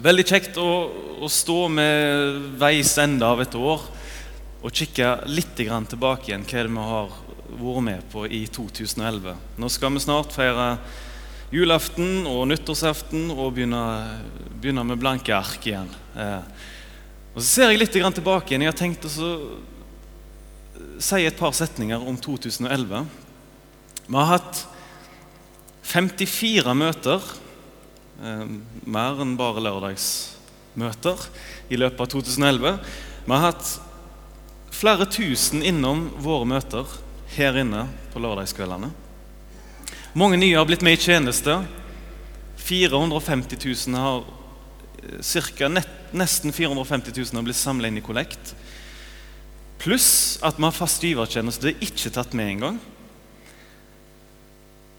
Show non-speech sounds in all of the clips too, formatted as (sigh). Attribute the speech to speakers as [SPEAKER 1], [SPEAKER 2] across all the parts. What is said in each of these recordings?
[SPEAKER 1] Veldig kjekt å, å stå med veis ende av et år og kikke litt tilbake igjen hva er det vi har vært med på i 2011. Nå skal vi snart feire julaften og nyttårsaften og begynne, begynne med blanke ark igjen. Eh, og Så ser jeg litt tilbake igjen. Jeg har tenkt å si et par setninger om 2011. Vi har hatt 54 møter, eh, mer enn bare lørdagsmøter, i løpet av 2011. Vi har hatt flere tusen innom våre møter her inne på lørdagskveldene. Mange nye har blitt med i tjeneste. 450 000 har cirka, nett, Nesten 450 000 har blitt samla inn i kollekt. Pluss at vi har fast givertjeneste. Det er ikke tatt med engang.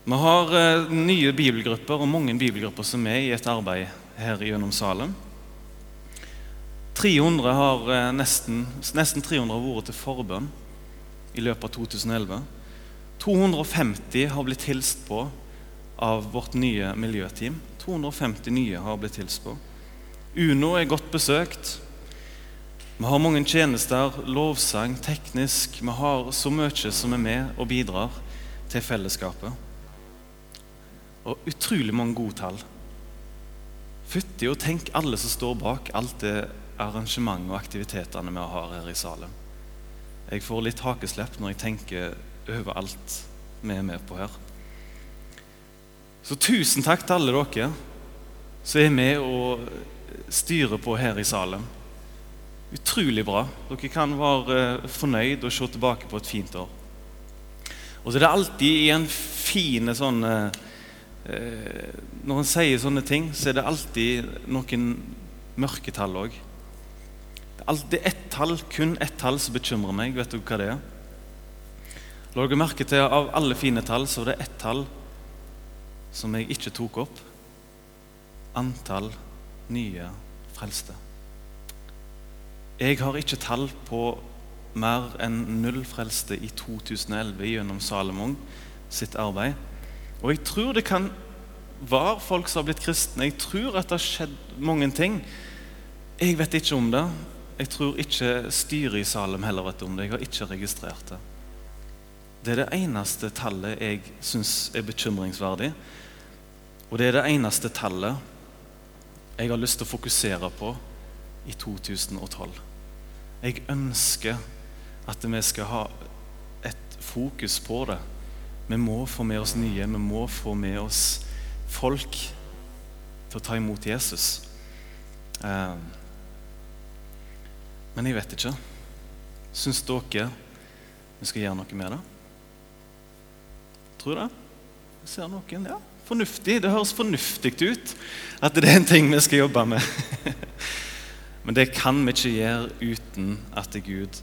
[SPEAKER 1] Vi har eh, nye bibelgrupper og mange bibelgrupper som er i et arbeid her gjennom Salem. 300 har eh, nesten, nesten 300 har vært til forbønn i løpet av 2011. 250 har blitt hilst på av vårt nye miljøteam. 250 nye har blitt hilst på. Uno er godt besøkt. Vi har mange tjenester, lovsang, teknisk. Vi har så mye som er med og bidrar til fellesskapet. Og utrolig mange gode tall. Fytti og tenk alle som står bak alt det arrangementet og aktivitetene vi har her i Salem. Jeg får litt hakeslepp når jeg tenker over alt vi er med på her. Så tusen takk til alle dere som er med og styrer på her i Salem. Utrolig bra. Dere kan være eh, fornøyd og se tilbake på et fint år. Og så er det alltid en fin sånn Når en sier sånne ting, så er det alltid noen mørketall òg. Det er ett tall, kun ett tall, som bekymrer meg. Vet dere hva det er? La dere merke til av alle fine tall så var det ett tall som jeg ikke tok opp. Antall nye frelste. Jeg har ikke tall på mer enn null frelste i 2011 gjennom Salomon sitt arbeid. Og jeg tror det kan være folk som har blitt kristne. Jeg tror at det har skjedd mange ting. Jeg vet ikke om det. Jeg tror ikke styret i Salem heller vet om det. Jeg har ikke registrert det. Det er det eneste tallet jeg syns er bekymringsverdig. Og det er det eneste tallet jeg har lyst til å fokusere på i 2012. Jeg ønsker at vi skal ha et fokus på det. Vi må få med oss nye, vi må få med oss folk til å ta imot Jesus. Eh, men jeg vet ikke. Syns dere vi skal gjøre noe med det? Tror det? Jeg ser noen, ja fornuftig. Det høres fornuftig ut at det er en ting vi skal jobbe med. (laughs) Men det kan vi ikke gjøre uten at Gud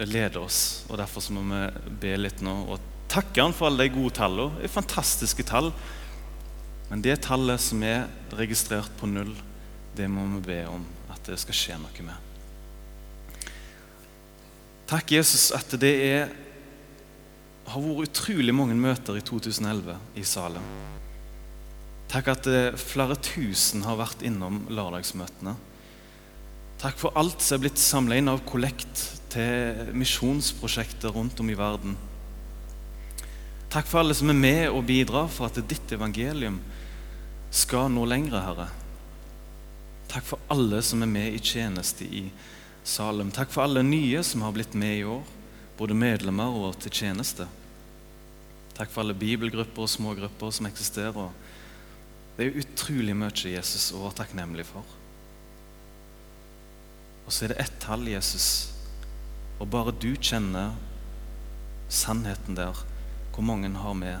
[SPEAKER 1] leder oss. Og Derfor må vi be litt nå og takke Han for alle de gode tallene. Det er fantastiske tall. Men det tallet som er registrert på null, det må vi be om at det skal skje noe med. Takk, Jesus, at det er, har vært utrolig mange møter i 2011 i Salem. Takk at eh, flere tusen har vært innom lørdagsmøtene. Takk for alt som er blitt samla inn av kollekt til misjonsprosjekter rundt om i verden. Takk for alle som er med og bidrar for at ditt evangelium skal nå lengre, Herre. Takk for alle som er med i tjeneste i Salem. Takk for alle nye som har blitt med i år, både medlemmer og til tjeneste. Takk for alle bibelgrupper og smågrupper som eksisterer. Det er utrolig mye Jesus å være takknemlig for. Og så er det ett tall, Jesus, og bare du kjenner sannheten der. Hvor mange har vi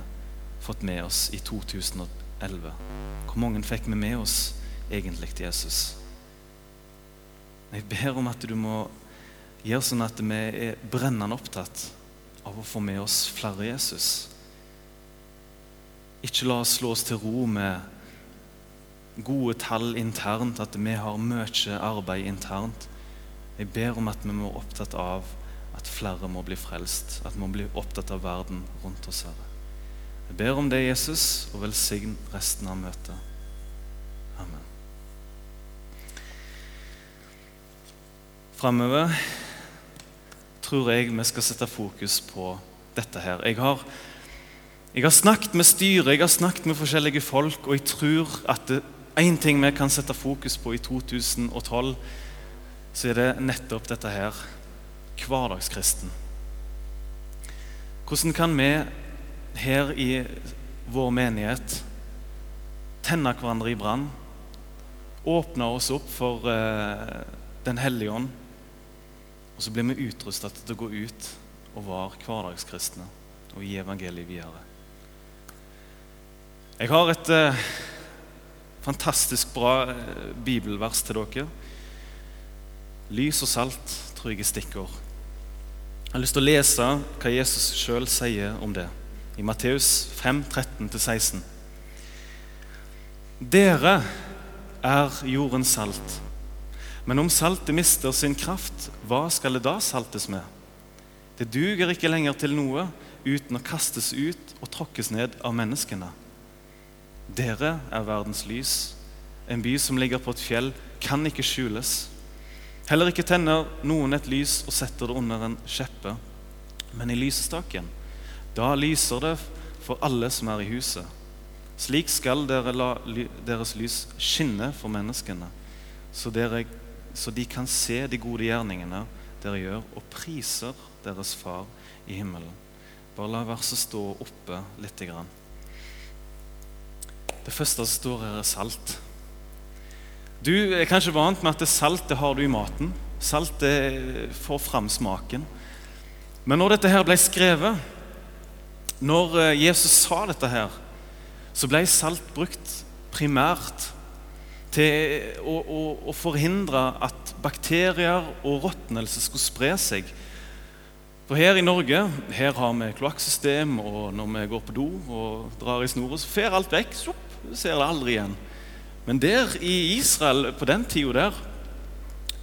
[SPEAKER 1] fått med oss i 2011? Hvor mange fikk vi med oss egentlig til Jesus? Jeg ber om at du må gjøre sånn at vi er brennende opptatt av å få med oss flere Jesus. Ikke la oss slå oss til ro med gode tall internt, at vi har mye arbeid internt. Jeg ber om at vi må være opptatt av at flere må bli frelst. At vi må bli opptatt av verden rundt oss. Herre. Jeg ber om det, Jesus, og velsign resten av møtet. Amen. framover tror jeg vi skal sette fokus på dette her. Jeg har, jeg har snakket med styret, jeg har snakket med forskjellige folk, og jeg tror at det én ting vi kan sette fokus på i 2012, så er det nettopp dette her hverdagskristen. Hvordan kan vi her i vår menighet tenne hverandre i brann? Åpne oss opp for eh, Den hellige ånd? Og så blir vi utrustet til å gå ut og være hverdagskristne og gi evangeliet videre. Jeg har et eh, fantastisk bra eh, bibelvers til dere. Lys og salt tror jeg er stikkord. Jeg har lyst til å lese hva Jesus sjøl sier om det i Matteus 5, 13-16. Dere er jordens salt. Men om saltet mister sin kraft, hva skal det da saltes med? Det duger ikke lenger til noe uten å kastes ut og tråkkes ned av menneskene. Dere er verdens lys. En by som ligger på et fjell, kan ikke skjules. Heller ikke tenner noen et lys og setter det under en skjeppe, men i lysestaken. Da lyser det for alle som er i huset. Slik skal dere la deres lys skinne for menneskene, så dere så de kan se de gode gjerningene dere gjør, og priser deres Far i himmelen. Bare la verset stå oppe lite grann. Det første som står her, er salt. Du er kanskje vant med at saltet har du i maten. Salt det får fram smaken. Men når dette her ble skrevet, når eh, Jesus sa dette her, så ble salt brukt primært til å, å, å forhindre at bakterier og råtnelse skulle spre seg. For her i Norge her har vi kloakksystem, og når vi går på do og drar i snora, så fer alt vekk. Så ser det aldri igjen. Men der i Israel på den tida der,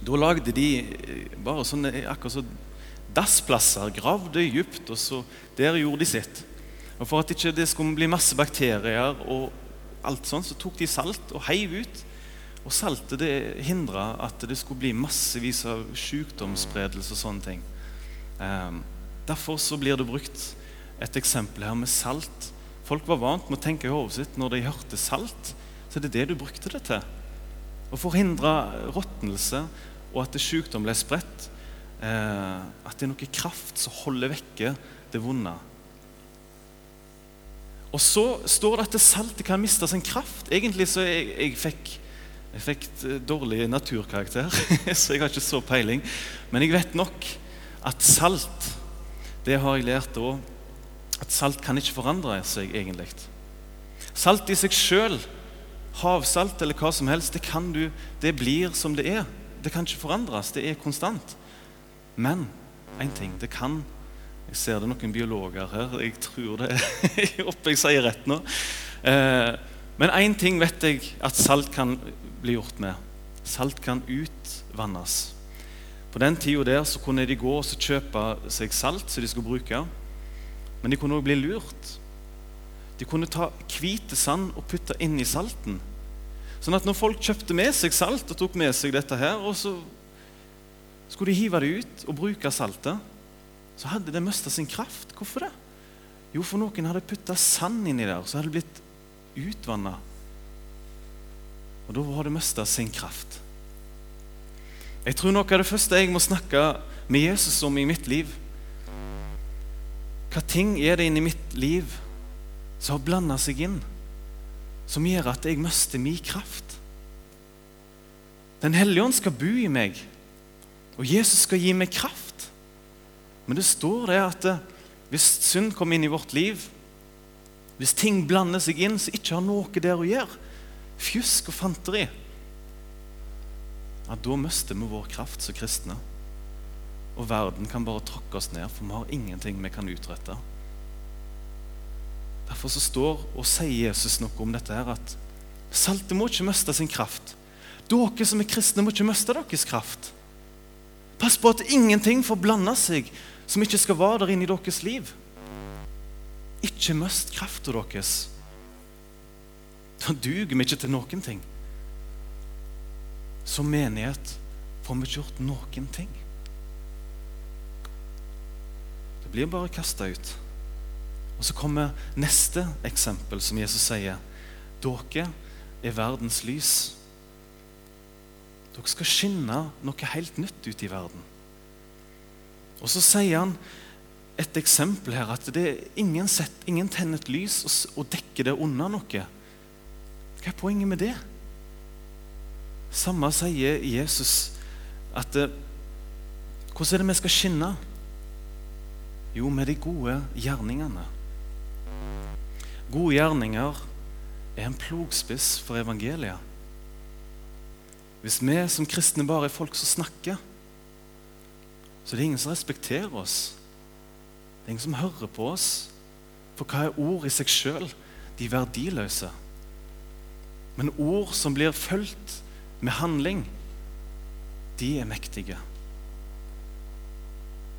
[SPEAKER 1] da lagde de bare sånne akkurat så dassplasser, gravde dypt, og så der gjorde de sitt. Og For at ikke det skulle bli masse bakterier, og alt sånt, så tok de salt og heiv ut og saltet det hindra at det skulle bli massevis av sykdomsspredelse og sånne ting. Um, derfor så blir det brukt et eksempel her med salt. Folk var vant med å tenke i hodet sitt når de hørte salt, så det er det du brukte det til. Å forhindre råtnelse og at sykdom ble spredt. Eh, at det er noe kraft som holder vekke det vonde. Og så står det at saltet kan miste sin kraft. Egentlig så jeg, jeg fikk jeg fikk dårlig naturkarakter, (laughs) så jeg har ikke så peiling. Men jeg vet nok at salt Det har jeg lært òg. At salt kan ikke forandre seg egentlig. Salt i seg sjøl, havsalt eller hva som helst, det, kan du, det blir som det er. Det kan ikke forandres. Det er konstant. Men én ting det kan Jeg ser det er noen biologer her. Jeg tror det er (laughs) oppe jeg sier rett nå. Eh, men én ting vet jeg at salt kan bli gjort med. Salt kan utvannes. På den tida der så kunne de gå og kjøpe seg salt som de skulle bruke. Men de kunne òg bli lurt. De kunne ta hvite sand og putte inn i salten. Sånn at når folk kjøpte med seg salt og tok med seg dette her, og så skulle de hive det ut og bruke saltet, så hadde det mista sin kraft. Hvorfor det? Jo, for noen hadde putta sand inni der, så hadde det blitt utvanna. Og da har det mista sin kraft. Jeg tror noe av det første jeg må snakke med Jesus om i mitt liv Hva ting er det inni mitt liv som har blanda seg inn, som gjør at jeg mister min kraft? Den hellige ånd skal bo i meg, og Jesus skal gi meg kraft. Men det står det at hvis synd kommer inn i vårt liv, hvis ting blander seg inn som ikke har noe der å gjøre, fjusk og fanteri, ja, da mister vi vår kraft som kristne. Og verden kan bare tråkke oss ned, for vi har ingenting vi kan utrette. Derfor så står og sier Jesus noe om dette her, at saltet må ikke miste sin kraft. Dere som er kristne, må ikke miste deres kraft. Pass på at ingenting får blande seg som ikke skal være der inne i deres liv. Ikke mist krafta deres. Da duger vi ikke til noen ting. Som menighet, får vi ikke gjort noen ting. Det blir bare kasta ut. Og så kommer neste eksempel, som Jesus sier. Dere er verdens lys. Dere skal skinne noe helt nytt ut i verden. Og så sier han et eksempel her at det er ingen, sett, ingen tenner et lys og, og dekker det under noe. Hva er poenget med det? Samme sier Jesus at eh, Hvordan er det vi skal skinne? Jo, med de gode gjerningene. Gode gjerninger er en plogspiss for evangeliet. Hvis vi som kristne bare er folk som snakker, så det er ingen som respekterer oss. Det er ingen som hører på oss. For hva er ord i seg sjøl? De verdiløse. Men ord som blir fulgt med handling, de er mektige.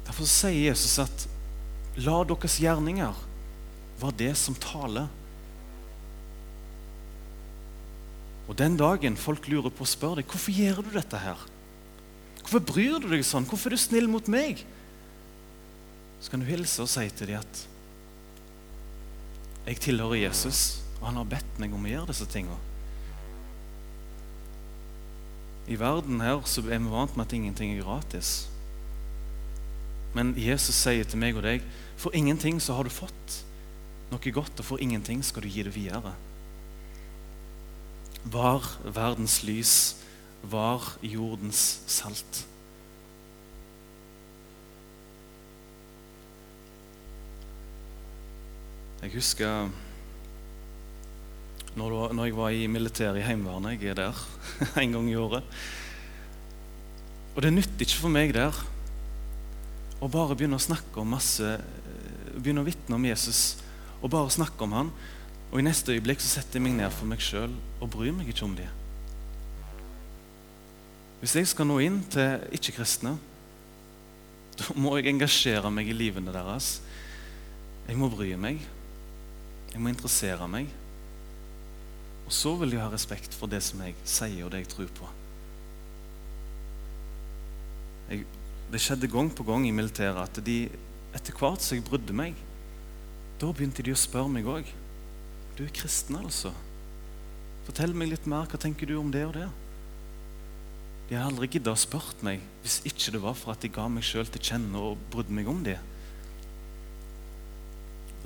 [SPEAKER 1] Derfor sier Jesus at la deres gjerninger være det som taler. Og Den dagen folk lurer på og spør deg hvorfor gjør du dette her, Hvorfor bryr du deg sånn? Hvorfor er du snill mot meg? Så kan du hilse og si til dem at jeg tilhører Jesus, og han har bedt meg om å gjøre disse tingene. I verden her så er vi vant med at ingenting er gratis. Men Jesus sier til meg og deg for ingenting så har du fått noe godt, og for ingenting skal du gi det videre. Var verdens lys var jordens salt. Jeg husker når, jeg var i militæret i Heimevernet. Jeg er der (laughs) en gang i året. Og det nytter ikke for meg der å bare begynne å snakke om masse Begynne å vitne om Jesus og bare snakke om han. Og i neste øyeblikk så setter jeg meg ned for meg sjøl og bryr meg ikke om det. Hvis jeg skal nå inn til ikke-kristne, da må jeg engasjere meg i livene deres. Jeg må bry meg. Jeg må interessere meg. Og så vil jeg ha respekt for det som jeg sier, og det jeg tror på. Jeg, det skjedde gang på gang i militæret at de etter hvert som jeg brydde meg, da begynte de å spørre meg òg. Du er kristen, altså? Fortell meg litt mer. Hva tenker du om det og det? De hadde aldri giddet å spørre meg hvis ikke det var for at de ga meg sjøl til kjenne og brydde meg om det.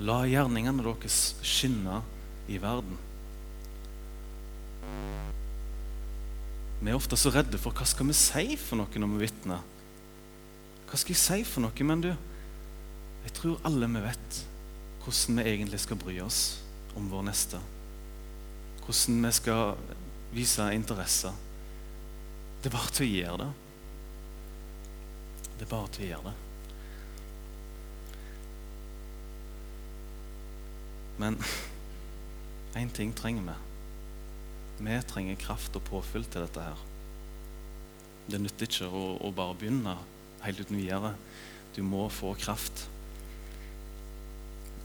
[SPEAKER 1] La gjerningene deres skinne i verden. Vi er ofte så redde for hva skal vi si for noe når vi vitner. Hva skal jeg si for noe? Men du, jeg tror alle vi vet hvordan vi egentlig skal bry oss om vår neste. Hvordan vi skal vise interesse det er bare til å gjøre det. Det er bare til å gjøre det. Men én ting trenger vi. Vi trenger kraft og påfyll til dette her. Det nytter ikke å, å bare begynne helt uten videre. Du må få kraft.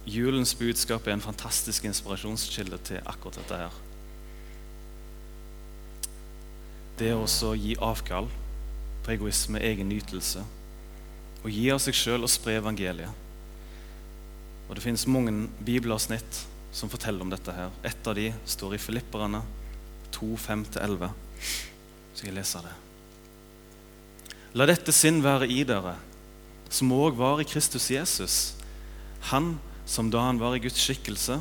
[SPEAKER 1] Julens budskap er en fantastisk inspirasjonskilde til akkurat dette her det å gi avkall på egoisme, egen nytelse. Å gi av seg sjøl og spre evangeliet. Og Det finnes mange bibelavsnitt som forteller om dette. her. Et av de står i Filipperne 2, 5-11. Så jeg leser det. La dette sinn være i dere, som òg var i Kristus Jesus. Han som da han var i Guds skikkelse,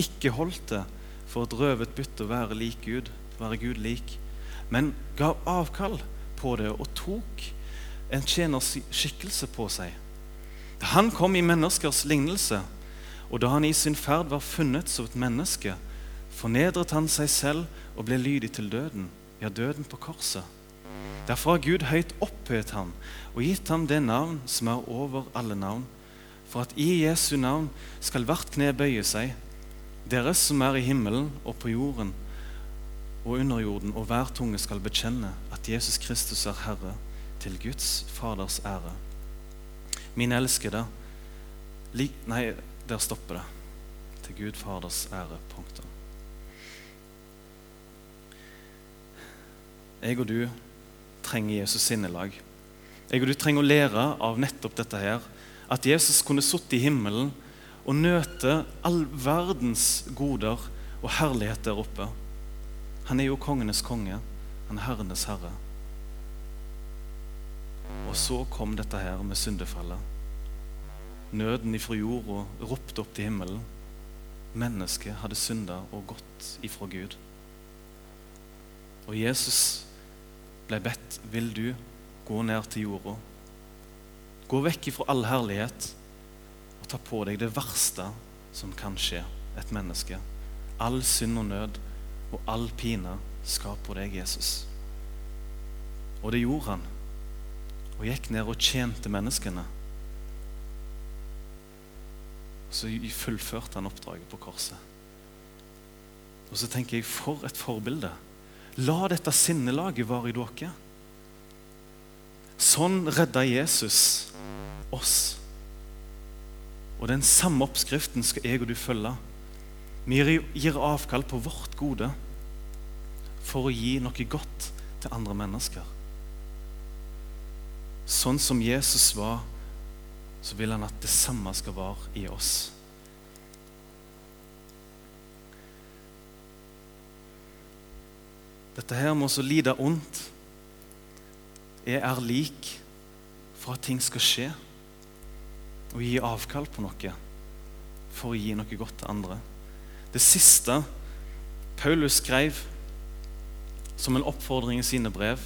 [SPEAKER 1] ikke holdt det for et røvet bytte å være lik Gud, være Gud lik men gav avkall på det og tok en tjeners skikkelse på seg. Han kom i menneskers lignelse, og da han i sin ferd var funnet som et menneske, fornedret han seg selv og ble lydig til døden, ja, døden på korset. Derfor har Gud høyt opphøyet ham og gitt ham det navn som er over alle navn, for at i Jesu navn skal hvert kne bøye seg, deres som er i himmelen og på jorden, og under jorden, og hver tunge skal bekjenne at Jesus Kristus er Herre, til Guds Faders ære. Min elskede Nei, der stopper det. Til Gud Faders ære. Punktum. Jeg og du trenger Jesus sinnelag. Jeg og du trenger å lære av nettopp dette her. At Jesus kunne sittet i himmelen og nøte all verdens goder og herlighet der oppe. Han er jo kongenes konge. Han er herrenes herre. Og så kom dette her med syndefallet. Nøden ifra jorda ropte opp til himmelen. Mennesket hadde synda og gått ifra Gud. Og Jesus ble bedt vil du gå ned til jorda. Gå vekk ifra all herlighet og ta på deg det verste som kan skje et menneske. All synd og nød og all pine skal på deg, Jesus. Og det gjorde han. Og gikk ned og tjente menneskene. Så fullførte han oppdraget på korset. Og så tenker jeg, for et forbilde. La dette sinnelaget være i dere. Sånn redda Jesus oss. Og den samme oppskriften skal jeg og du følge. Vi gir avkall på vårt gode for å gi noe godt til andre mennesker. Sånn som Jesus var, så vil han at det samme skal være i oss. Dette her må så lide ondt jeg er lik for at ting skal skje, og gi avkall på noe for å gi noe godt til andre. Det siste Paulus skrev som en oppfordring i sine brev,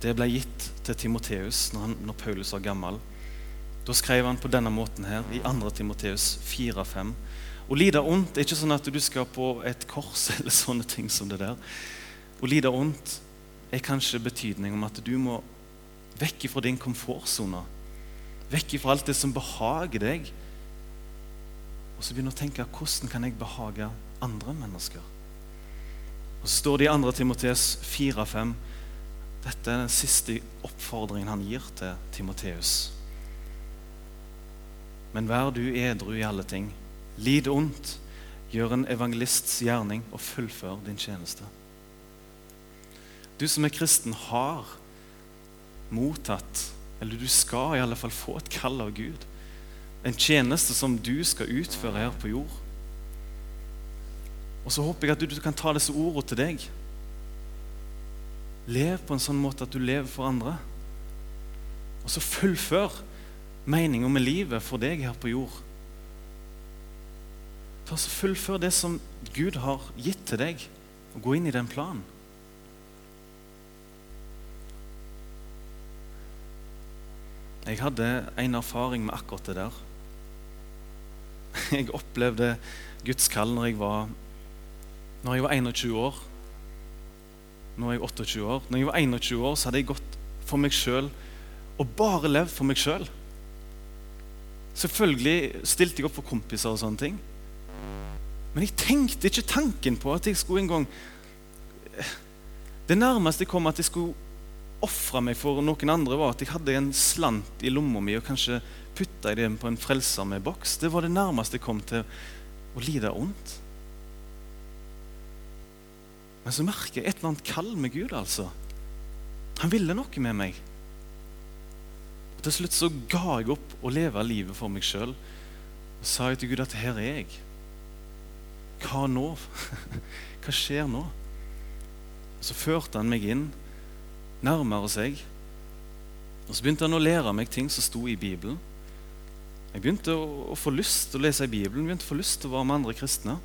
[SPEAKER 1] det ble gitt til Timoteus når, når Paulus var gammel. Da skrev han på denne måten her i 2. Timoteus 4-5. Å lide ondt er ikke sånn at du skal på et kors (laughs) eller sånne ting som det der. Å lide ondt er kanskje betydning om at du må vekk fra din komfortsone. Vekk fra alt det som behager deg. Og så begynner å tenke hvordan kan jeg behage andre mennesker? Og Så står det i 2. Timoteus 4-5 Dette er den siste oppfordringen han gir til Timoteus. Men vær du edru i alle ting. Lid ondt. Gjør en evangelists gjerning og fullfør din tjeneste. Du som er kristen, har mottatt, eller du skal i alle fall få et kall av Gud. En tjeneste som du skal utføre her på jord. Og så håper jeg at du, du kan ta disse ordene til deg. Lev på en sånn måte at du lever for andre. Og så fullfør meninga med livet for deg her på jord. Ta så Fullfør det som Gud har gitt til deg, og gå inn i den planen. Jeg hadde en erfaring med akkurat det der. (laughs) Jeg opplevde Guds kall når jeg var, når jeg var 21 år. Nå er jeg 28 år. Når jeg var 21 år, så hadde jeg gått for meg sjøl og bare levd for meg sjøl. Selvfølgelig stilte jeg opp for kompiser og sånne ting. Men jeg tenkte ikke tanken på at jeg skulle en gang Det nærmeste jeg kom at jeg skulle ofra meg for noen andre, var at jeg hadde en slant i lomma mi og kanskje putta det på en frelser med boks. Det var det nærmeste jeg kom til å lide ondt. Men så merker jeg et eller annet kall med Gud, altså. Han ville noe med meg. Og Til slutt så ga jeg opp å leve livet for meg sjøl og sa jeg til Gud at her er jeg. Hva nå? (laughs) Hva skjer nå? Så førte han meg inn nærmere seg. Og Så begynte han å lære meg ting som sto i Bibelen. Jeg begynte å, å få lyst til å lese i Bibelen, begynte å få lyst til å være med andre kristne.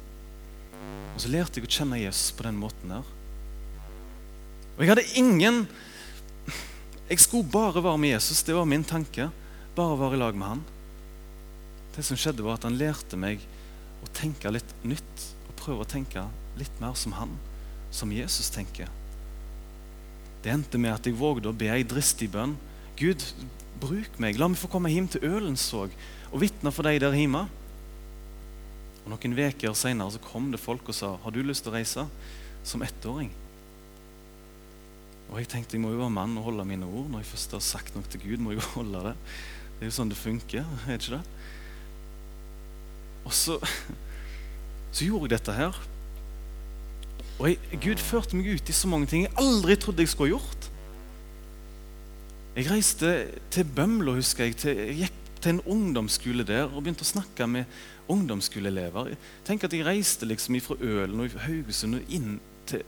[SPEAKER 1] Og så lærte jeg å kjenne Jesus på den måten der. Og jeg hadde ingen Jeg skulle bare være med Jesus. Det var min tanke. Bare være i lag med han. Det som skjedde, var at han lærte meg å tenke litt nytt. Og prøve å tenke litt mer som han. Som Jesus tenker. Det endte med at jeg vågde å be ei dristig bønn. Gud, bruk meg. La meg få komme hjem til Ølensvåg og vitne for deg der hjemme. Og Noen uker senere kom det folk og sa har du lyst til å reise som ettåring. Og jeg tenkte jeg må jo være mann og holde mine ord. Når jeg først har sagt noe til Gud, må jeg jo holde det. Det er jo sånn det funker. er det ikke det? Og så, så gjorde jeg dette her. Og jeg, Gud førte meg ut i så mange ting jeg aldri trodde jeg skulle ha gjort. Jeg reiste til Bømlo, husker jeg. Til, jeg gikk til en ungdomsskole der og begynte å snakke med ungdomsskoleelever. Tenk at Jeg reiste liksom fra Ølen og Haugesund og inn til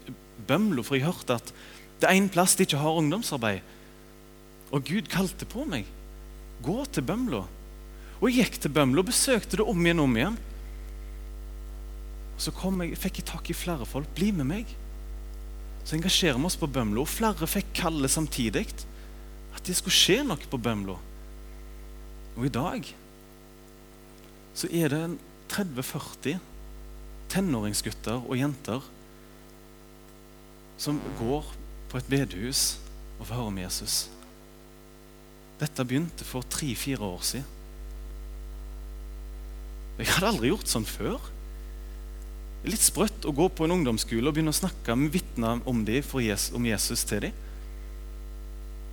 [SPEAKER 1] Bømlo, for jeg hørte at det er en plass de ikke har ungdomsarbeid. Og Gud kalte på meg. Gå til Bømlo. Og jeg gikk til Bømlo og besøkte det om igjen og om igjen. Så jeg, fikk jeg tak i flere folk. Bli med meg. Så engasjerer vi oss på Bømlo. Og flere fikk kalle samtidig at det skulle skje noe på Bømlo. Og i dag så er det 30-40 tenåringsgutter og jenter som går på et bedehus og får høre om Jesus. Dette begynte for tre-fire år siden. Jeg hadde aldri gjort sånn før. Det er litt sprøtt å gå på en ungdomsskole og begynne å snakke med vitner om, om Jesus til dem.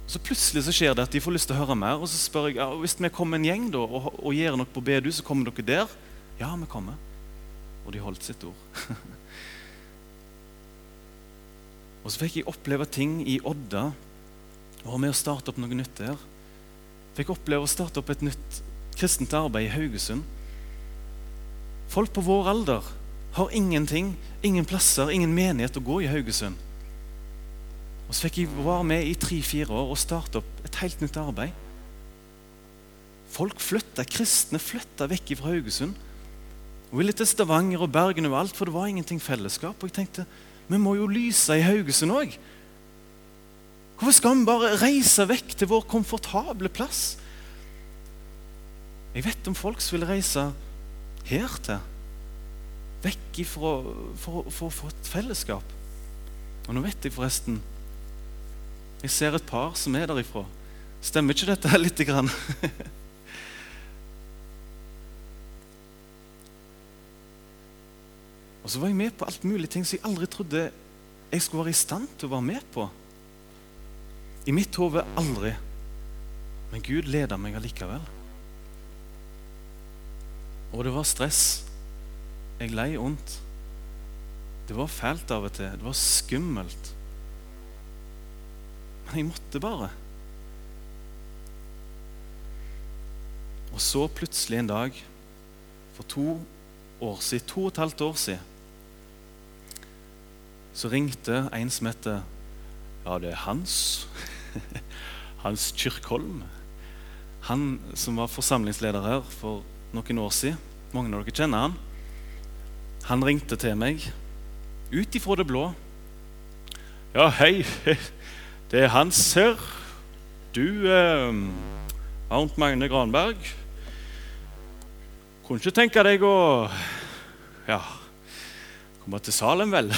[SPEAKER 1] Så plutselig så skjer det at de får lyst til å høre mer. Og så spør jeg ja, hvis vi kommer en gjeng da, og, og gjør noe på BDU, så kommer dere der. Ja, vi kommer. Og de holdt sitt ord. (laughs) og så fikk jeg oppleve ting i Odda. Og var med å starte opp noe nytt der. Fikk oppleve å starte opp et nytt kristent arbeid i Haugesund. Folk på vår alder har ingenting, ingen plasser, ingen menighet å gå i Haugesund. Og Så fikk jeg være med i tre-fire år og starte opp et helt nytt arbeid. Folk flytta, Kristne flytta vekk fra Haugesund. Og ville til Stavanger og Bergen og alt, for det var ingenting fellesskap. Og jeg tenkte vi må jo lyse i Haugesund òg. Hvorfor skal vi bare reise vekk til vår komfortable plass? Jeg vet om folk som vil reise her til. Vekk ifra, for, for å få et fellesskap. Og nå vet jeg forresten jeg ser et par som er derifra. Stemmer ikke dette lite grann? (laughs) Og så var jeg med på alt mulig ting som jeg aldri trodde jeg skulle være i stand til å være med på. I mitt hode aldri. Men Gud leda meg allikevel. Og det var stress. Jeg lei vondt. Det var fælt av og til. Det var skummelt. Men jeg måtte bare. Og så plutselig en dag, for to år siden, to og et halvt år siden, så ringte en som heter Ja, det er Hans. (laughs) Hans Kyrkholm. Han som var forsamlingsleder her for noen år siden. Mange av dere kjenner han. Han ringte til meg ut ifra det blå. Ja, hei. (laughs) Det er Hans her. Du, eh, Arnt Magne Granberg, kunne ikke tenke deg å ja, komme til Salem, vel?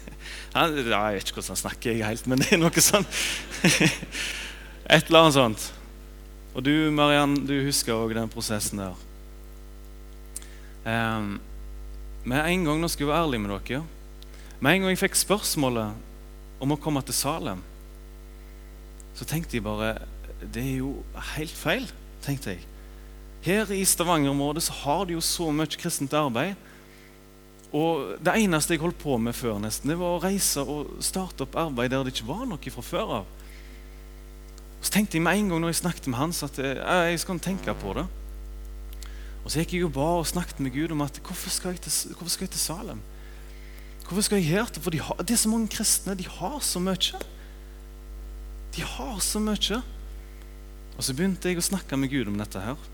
[SPEAKER 1] (laughs) Han, jeg vet ikke hvordan han snakker, helt, men det er noe sånn. (laughs) Et eller annet sånt. Og du, Mariann, du husker òg den prosessen der. Um, med en gang, nå skal jeg være ærlig med dere, med en gang jeg fikk spørsmålet om å komme til Salem, så tenkte jeg bare Det er jo helt feil, tenkte jeg. Her i Stavanger-området så har de jo så mye kristent arbeid. Og det eneste jeg holdt på med før, nesten, det var å reise og starte opp arbeid der det ikke var noe fra før av. Så tenkte jeg med en gang når jeg snakket med Hans, at jeg, skal tenke på det. Og så gikk jeg jo bare og snakket med Gud om at hvorfor skal jeg til, skal jeg til Salem? Hvorfor skal jeg her? For de har, det er så mange kristne. De har så mye. De har så mye. Og så begynte jeg å snakke med Gud om dette her.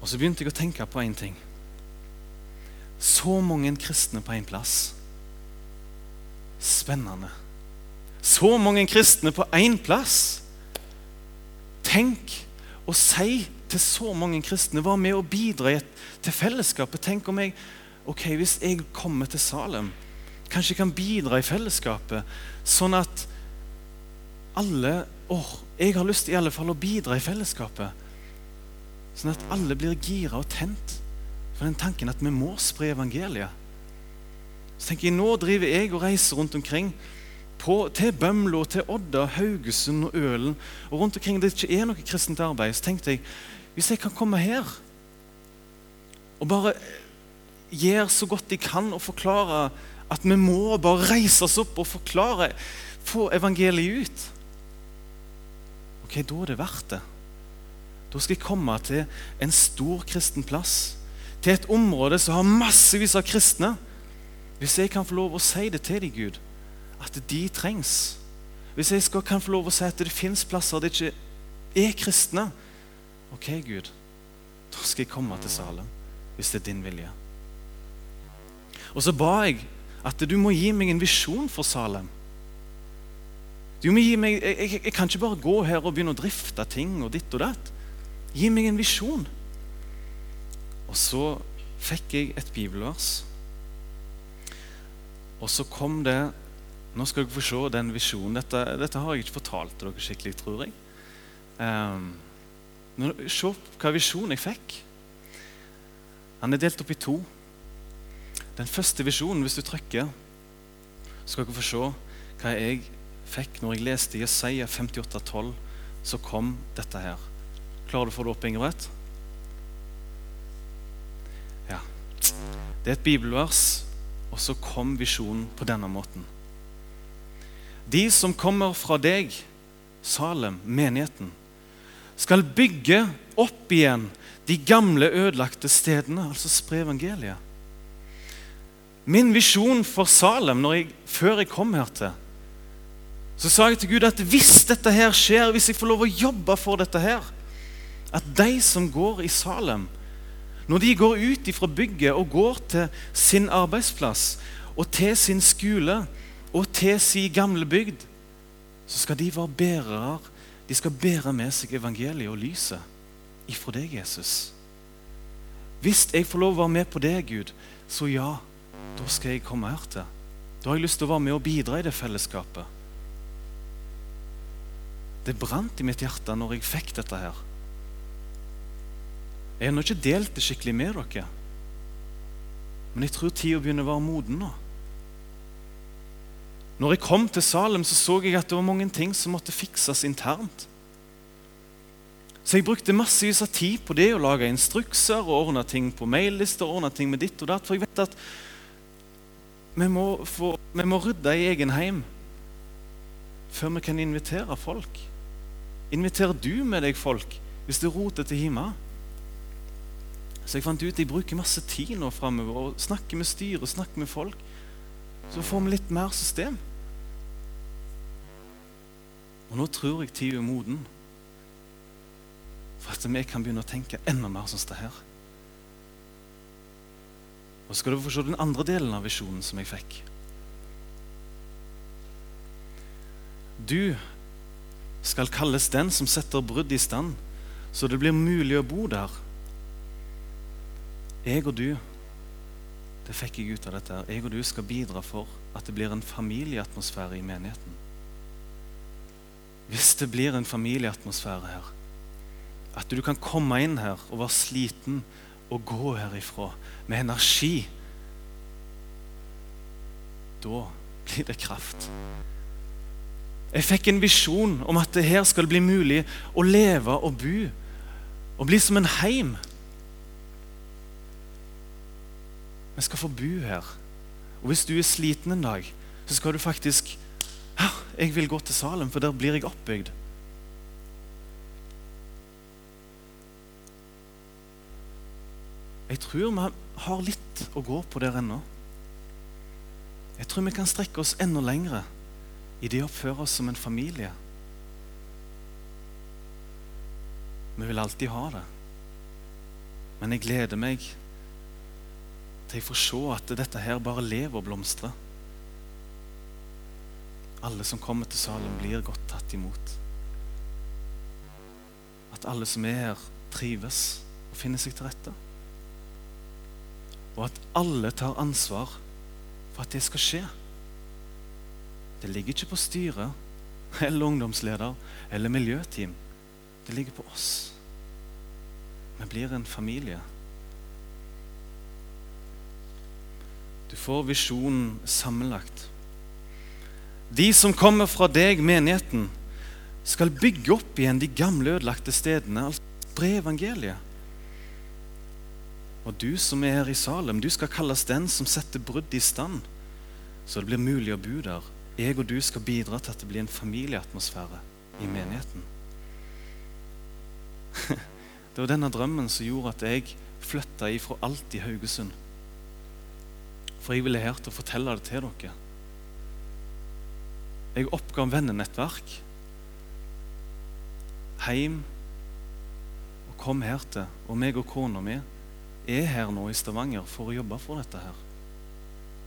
[SPEAKER 1] Og så begynte jeg å tenke på én ting. Så mange kristne på én plass. Spennende. Så mange kristne på én plass. Tenk å si til så mange kristne Var med å bidra til fellesskapet. Tenk om jeg ok, Hvis jeg kommer til Salem, kanskje jeg kan bidra i fellesskapet, sånn at alle oh, Jeg har lyst i alle fall å bidra i fellesskapet. Sånn at alle blir gira og tent for den tanken at vi må spre evangeliet. Så tenker jeg, Nå driver jeg og reiser rundt omkring på, til Bømlo, til Odda, Haugesund og Ølen. Og rundt omkring det ikke er noe kristent arbeid. Så tenkte jeg hvis jeg kan komme her og bare gjøre så godt jeg kan og forklare at vi må bare reise oss opp og forklare, få evangeliet ut ok, da er det verdt det. Da skal jeg komme til en stor kristen plass. Til et område som har massevis av kristne. Hvis jeg kan få lov å si det til dem, Gud, at de trengs. Hvis jeg skal, kan få lov å si at det fins plasser det ikke er kristne. Ok, Gud, da skal jeg komme til Salem hvis det er din vilje. Og så ba jeg at du må gi meg en visjon for Salem. Du må gi meg, jeg, jeg, jeg kan ikke bare gå her og begynne å drifte ting og ditt og datt. Gi meg en visjon. Og så fikk jeg et bibelvers. Og så kom det Nå skal dere få se den visjonen. Dette, dette har jeg ikke fortalt til dere skikkelig, tror jeg. Um, se hva visjon jeg fikk. Han er delt opp i to. Den første visjonen, hvis du trykker, skal dere få se hva jeg fikk når jeg leste Jesaja 58,12. Så kom dette her. Klarer du å få det opp, Ingebrigt? Ja. Det er et bibelvers, og så kom visjonen på denne måten. De som kommer fra deg, Salem, menigheten, skal bygge opp igjen de gamle, ødelagte stedene, altså spre evangeliet. Min visjon for Salem jeg, før jeg kom her til, så sa jeg til Gud at hvis dette her skjer, hvis jeg får lov å jobbe for dette her, at de som går i Salem, når de går ut fra bygget og går til sin arbeidsplass og til sin skole og til sin gamle bygd, så skal de være bærere. De skal bære med seg evangeliet og lyset ifra deg, Jesus. Hvis jeg får lov å være med på det, Gud, så ja, da skal jeg komme her til. Da har jeg lyst til å være med og bidra i det fellesskapet. Det brant i mitt hjerte når jeg fikk dette her. Jeg har nå ikke delt det skikkelig med dere. Men jeg tror tida begynner å være moden nå. Når jeg kom til Salem, så så jeg at det var mange ting som måtte fikses internt. Så jeg brukte massevis av tid på det å lage instrukser og ordne ting på maillister. ordne ting med ditt og datt, For jeg vet at vi må, få, vi må rydde i egen heim før vi kan invitere folk. Inviterer du med deg folk hvis det roter til hjemme? Så jeg fant ut at jeg bruker masse tid nå framover og snakker med styret snakker med folk. Så får vi litt mer system. Og nå tror jeg tida er moden for at vi kan begynne å tenke enda mer som det her. Og så skal du få se den andre delen av visjonen som jeg fikk. Du skal kalles den som setter brudd i stand, så det blir mulig å bo der jeg og du, det fikk jeg ut av dette, jeg og du skal bidra for at det blir en familieatmosfære i menigheten. Hvis det blir en familieatmosfære her, at du kan komme inn her og være sliten og gå herifra med energi, da blir det kraft. Jeg fikk en visjon om at her skal bli mulig å leve og bo og bli som en heim Vi skal få bo her. Og hvis du er sliten en dag, så skal du faktisk Her, jeg vil gå til Salem, for der blir jeg oppbygd. Jeg tror vi har litt å gå på der ennå. Jeg tror vi kan strekke oss enda lengre i det å oppføre oss som en familie. Vi vil alltid ha det. Men jeg gleder meg til jeg får se at dette her bare lever og blomstrer. Alle som kommer til salen, blir godt tatt imot. At alle som er her, trives og finner seg til rette. Og at alle tar ansvar for at det skal skje. Det ligger ikke på styret eller ungdomsleder eller miljøteam. Det ligger på oss. Vi blir en familie. Du får visjonen sammenlagt. De som kommer fra deg, menigheten, skal bygge opp igjen de gamle, ødelagte stedene. altså Spre evangeliet. Og du som er her i Salem, du skal kalles den som setter brudd i stand, så det blir mulig å bo der. Jeg og du skal bidra til at det blir en familieatmosfære i menigheten. (laughs) Det var denne drømmen som gjorde at jeg flytta ifra alt i Haugesund. For jeg ville her til å fortelle det til dere. Jeg oppga vennenettverk. Heim og kom her til. Og meg og kona mi er her nå i Stavanger for å jobbe for dette her.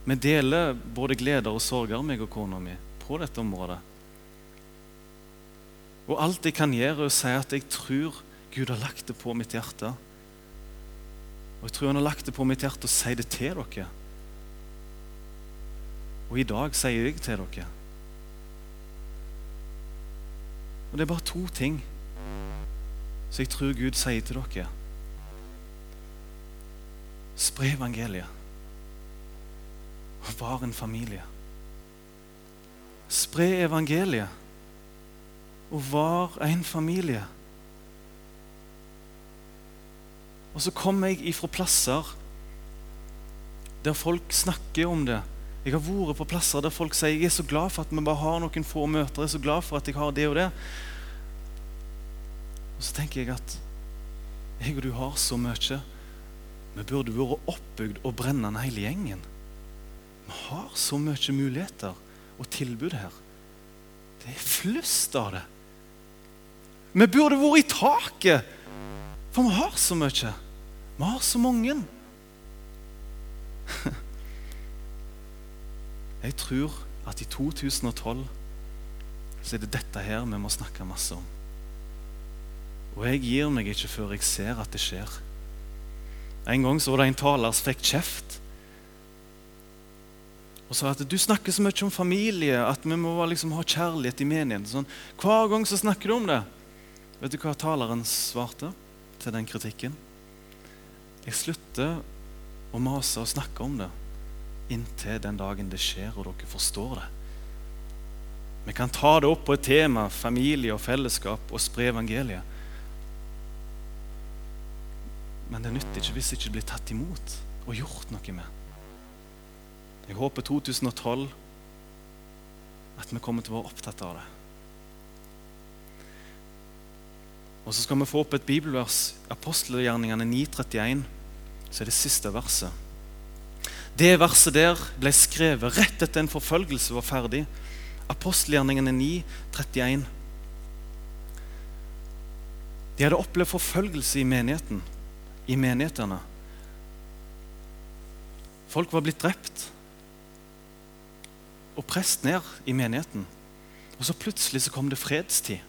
[SPEAKER 1] Vi deler både gleder og sorger, meg og kona mi, på dette området. Og alt jeg kan gjøre, er å si at jeg tror Gud har lagt det på mitt hjerte. Og jeg tror han har lagt det på mitt hjerte å si det til dere. Og i dag sier jeg til dere. Og det er bare to ting som jeg tror Gud sier til dere. Spre evangeliet. Og var en familie. Spre evangeliet. Og var en familie. Og så kommer jeg ifra plasser der folk snakker om det. Jeg har vært på plasser der folk sier jeg er så glad for at vi bare har noen få møter. Jeg er så glad for at jeg har det og det. Og så tenker jeg at jeg og du har så mye. Vi burde vært oppbygd og brennende hele gjengen. Vi har så mye muligheter og tilbud her. Det er flust av det. Vi burde vært i taket, for vi har så mye. Vi har så mange. (laughs) Jeg tror at i 2012 så er det dette her vi må snakke masse om. Og jeg gir meg ikke før jeg ser at det skjer. En gang så var det en taler som fikk kjeft. Og sa at du snakker så mye om familie, at vi må liksom ha kjærlighet i menigheten. Sånn. Hver gang så snakker du om det. Vet du hva taleren svarte til den kritikken? Jeg slutter å mase og snakke om det inntil den dagen det skjer, og dere forstår det. Vi kan ta det opp på et tema, familie og fellesskap, og spre evangeliet. Men det nytter ikke hvis det ikke blir tatt imot og gjort noe med. Jeg håper 2012 at vi kommer til å være opptatt av det. Og så skal vi få opp et bibelvers, apostelgjerningene 931. Så er det siste verset. Det verset der ble skrevet rett etter en forfølgelse var ferdig. Apostelgjerningene 9, 31. De hadde opplevd forfølgelse i menigheten, i menighetene. Folk var blitt drept og prest ned i menigheten. Og så plutselig så kom det fredstid.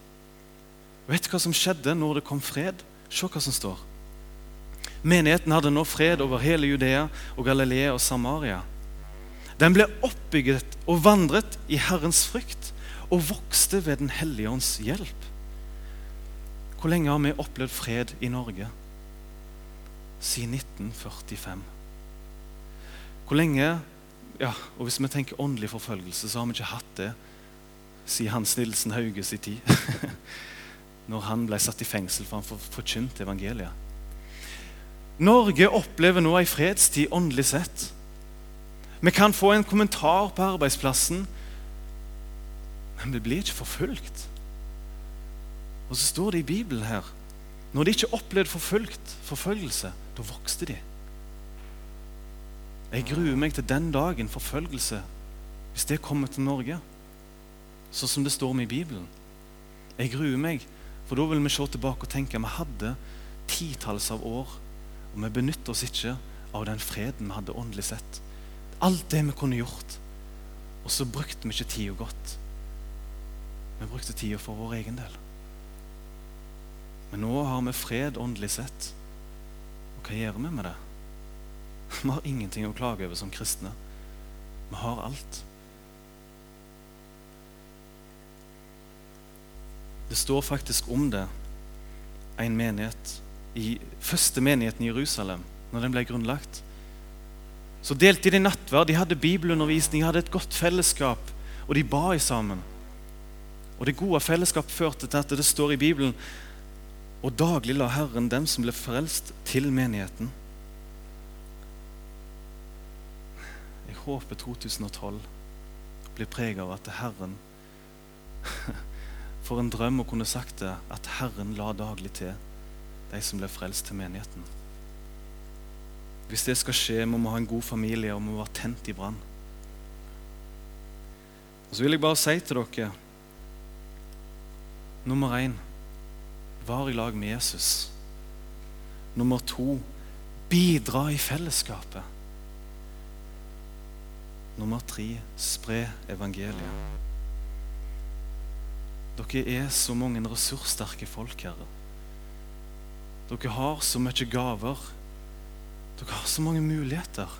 [SPEAKER 1] Vet du hva som skjedde når det kom fred? Se hva som står. Menigheten hadde nå fred over hele Judea og Galilea og Samaria. Den ble oppbygget og vandret i Herrens frykt og vokste ved Den hellige ånds hjelp. Hvor lenge har vi opplevd fred i Norge? Siden 1945. Hvor lenge ja, og Hvis vi tenker åndelig forfølgelse, så har vi ikke hatt det siden Hans Nilsen Hauges i tid. (laughs) Når han ble satt i fengsel for han forkynte evangeliet. Norge opplever nå ei fredstid åndelig sett. Vi kan få en kommentar på arbeidsplassen, men vi blir ikke forfulgt. Og så står det i Bibelen her når de ikke opplevde forfulgt, forfølgelse, da vokste de. Jeg gruer meg til den dagen forfølgelse, hvis det kommer til Norge, sånn som det står med i Bibelen. Jeg gruer meg, for da vil vi se tilbake og tenke vi hadde titalls av år og vi benytter oss ikke av den freden vi hadde åndelig sett. Alt det vi kunne gjort. Og så brukte vi ikke tida godt. Vi brukte tida for vår egen del. Men nå har vi fred åndelig sett. Og hva gjør vi med det? Vi har ingenting å klage over som kristne. Vi har alt. Det står faktisk om det, en menighet i første menigheten i Jerusalem, når den ble grunnlagt. Så delte de nattverd, de hadde bibelundervisning, de hadde et godt fellesskap, og de ba sammen. Og Det gode fellesskap førte til at det står i Bibelen og daglig la Herren dem som ble frelst, til menigheten. Jeg håper 2012 blir preget av at Herren (laughs) For en drøm å kunne sagt det, at Herren la daglig til de som blir frelst til menigheten. Hvis det skal skje, må vi ha en god familie og må være tent i brann. Og Så vil jeg bare si til dere Nummer én var i lag med Jesus. Nummer to bidra i fellesskapet. Nummer tre spre evangeliet. Dere er så mange ressurssterke folk, Herre. Dere har så mye gaver. Dere har så mange muligheter.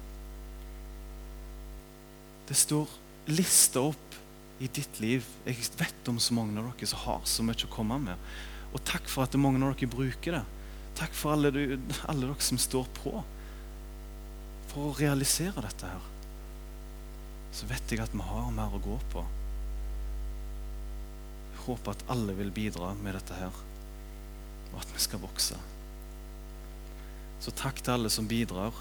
[SPEAKER 1] Det står lista opp i ditt liv. Jeg vet om så mange av dere som har så mye å komme med. Og takk for at mange av dere bruker det. Takk for alle, alle dere som står på for å realisere dette her. Så vet jeg at vi har mer å gå på. Jeg håper at alle vil bidra med dette her, og at vi skal vokse. Så takk til alle som bidrar.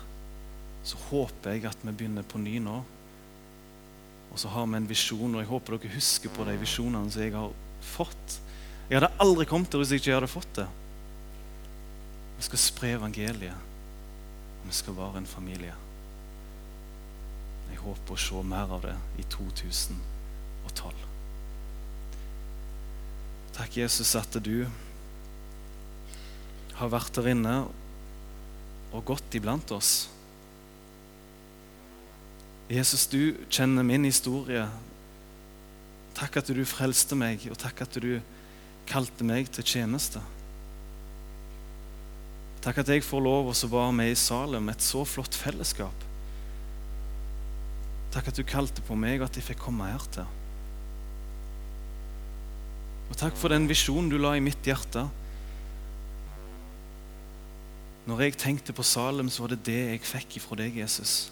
[SPEAKER 1] Så håper jeg at vi begynner på ny nå. Og så har vi en visjon, og jeg håper dere husker på de visjonene som jeg har fått. Jeg hadde aldri kommet der hvis jeg ikke hadde fått det. Vi skal spre evangeliet, vi skal være en familie. Jeg håper å se mer av det i 2012. Takk, Jesus, at du har vært der inne og godt iblant oss. Jesus, du kjenner min historie. Takk at du frelste meg, og takk at du kalte meg til tjeneste. Takk at jeg får lov å være med i Salem, et så flott fellesskap. Takk at du kalte på meg, og at jeg fikk komme her til. Og takk for den visjonen du la i mitt hjerte. Når jeg tenkte på Salem, så var det det jeg fikk ifra deg, Jesus.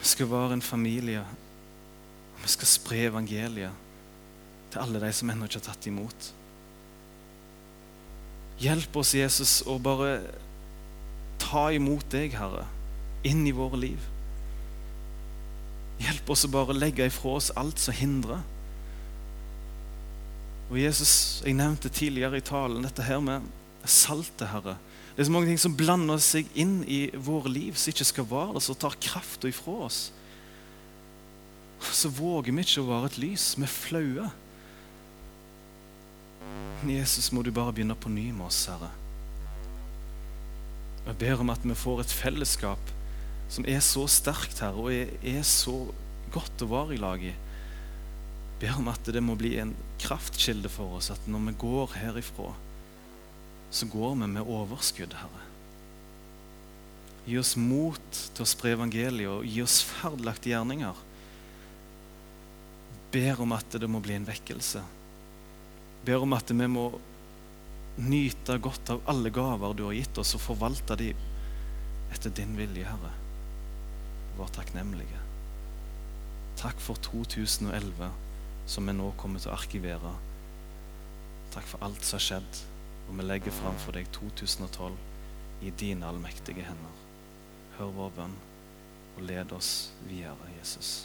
[SPEAKER 1] Vi skal være en familie, vi skal spre evangeliet til alle de som ennå ikke har tatt imot. Hjelp oss, Jesus, å bare ta imot deg, Herre, inn i våre liv. Hjelp oss å bare legge ifra oss alt som hindrer. Og Jesus, Jeg nevnte tidligere i talen dette her med saltet, Herre. Det er så mange ting som blander seg inn i våre liv, som ikke skal være der, som tar krafta ifra oss. Så våger vi ikke å være et lys. Vi er flaue. Jesus, må du bare begynne på ny med oss, Herre. Jeg ber om at vi får et fellesskap som er så sterkt, Herre, og er så godt å være i lag i. Jeg ber om at det må bli en kraftkilde for oss, at når vi går herifra, så går vi med overskudd, Herre. Gi oss mot til å spre evangeliet og gi oss ferdelagte gjerninger. Ber om at det må bli en vekkelse. Ber om at vi må nyte godt av alle gaver du har gitt oss, og forvalte de etter din vilje, Herre. Vær takknemlige. Takk for 2011, som vi nå kommer til å arkivere. Takk for alt som har skjedd, og vi legger fram for deg 2012 i dine allmektige hender. Hør vår bønn og led oss videre, Jesus.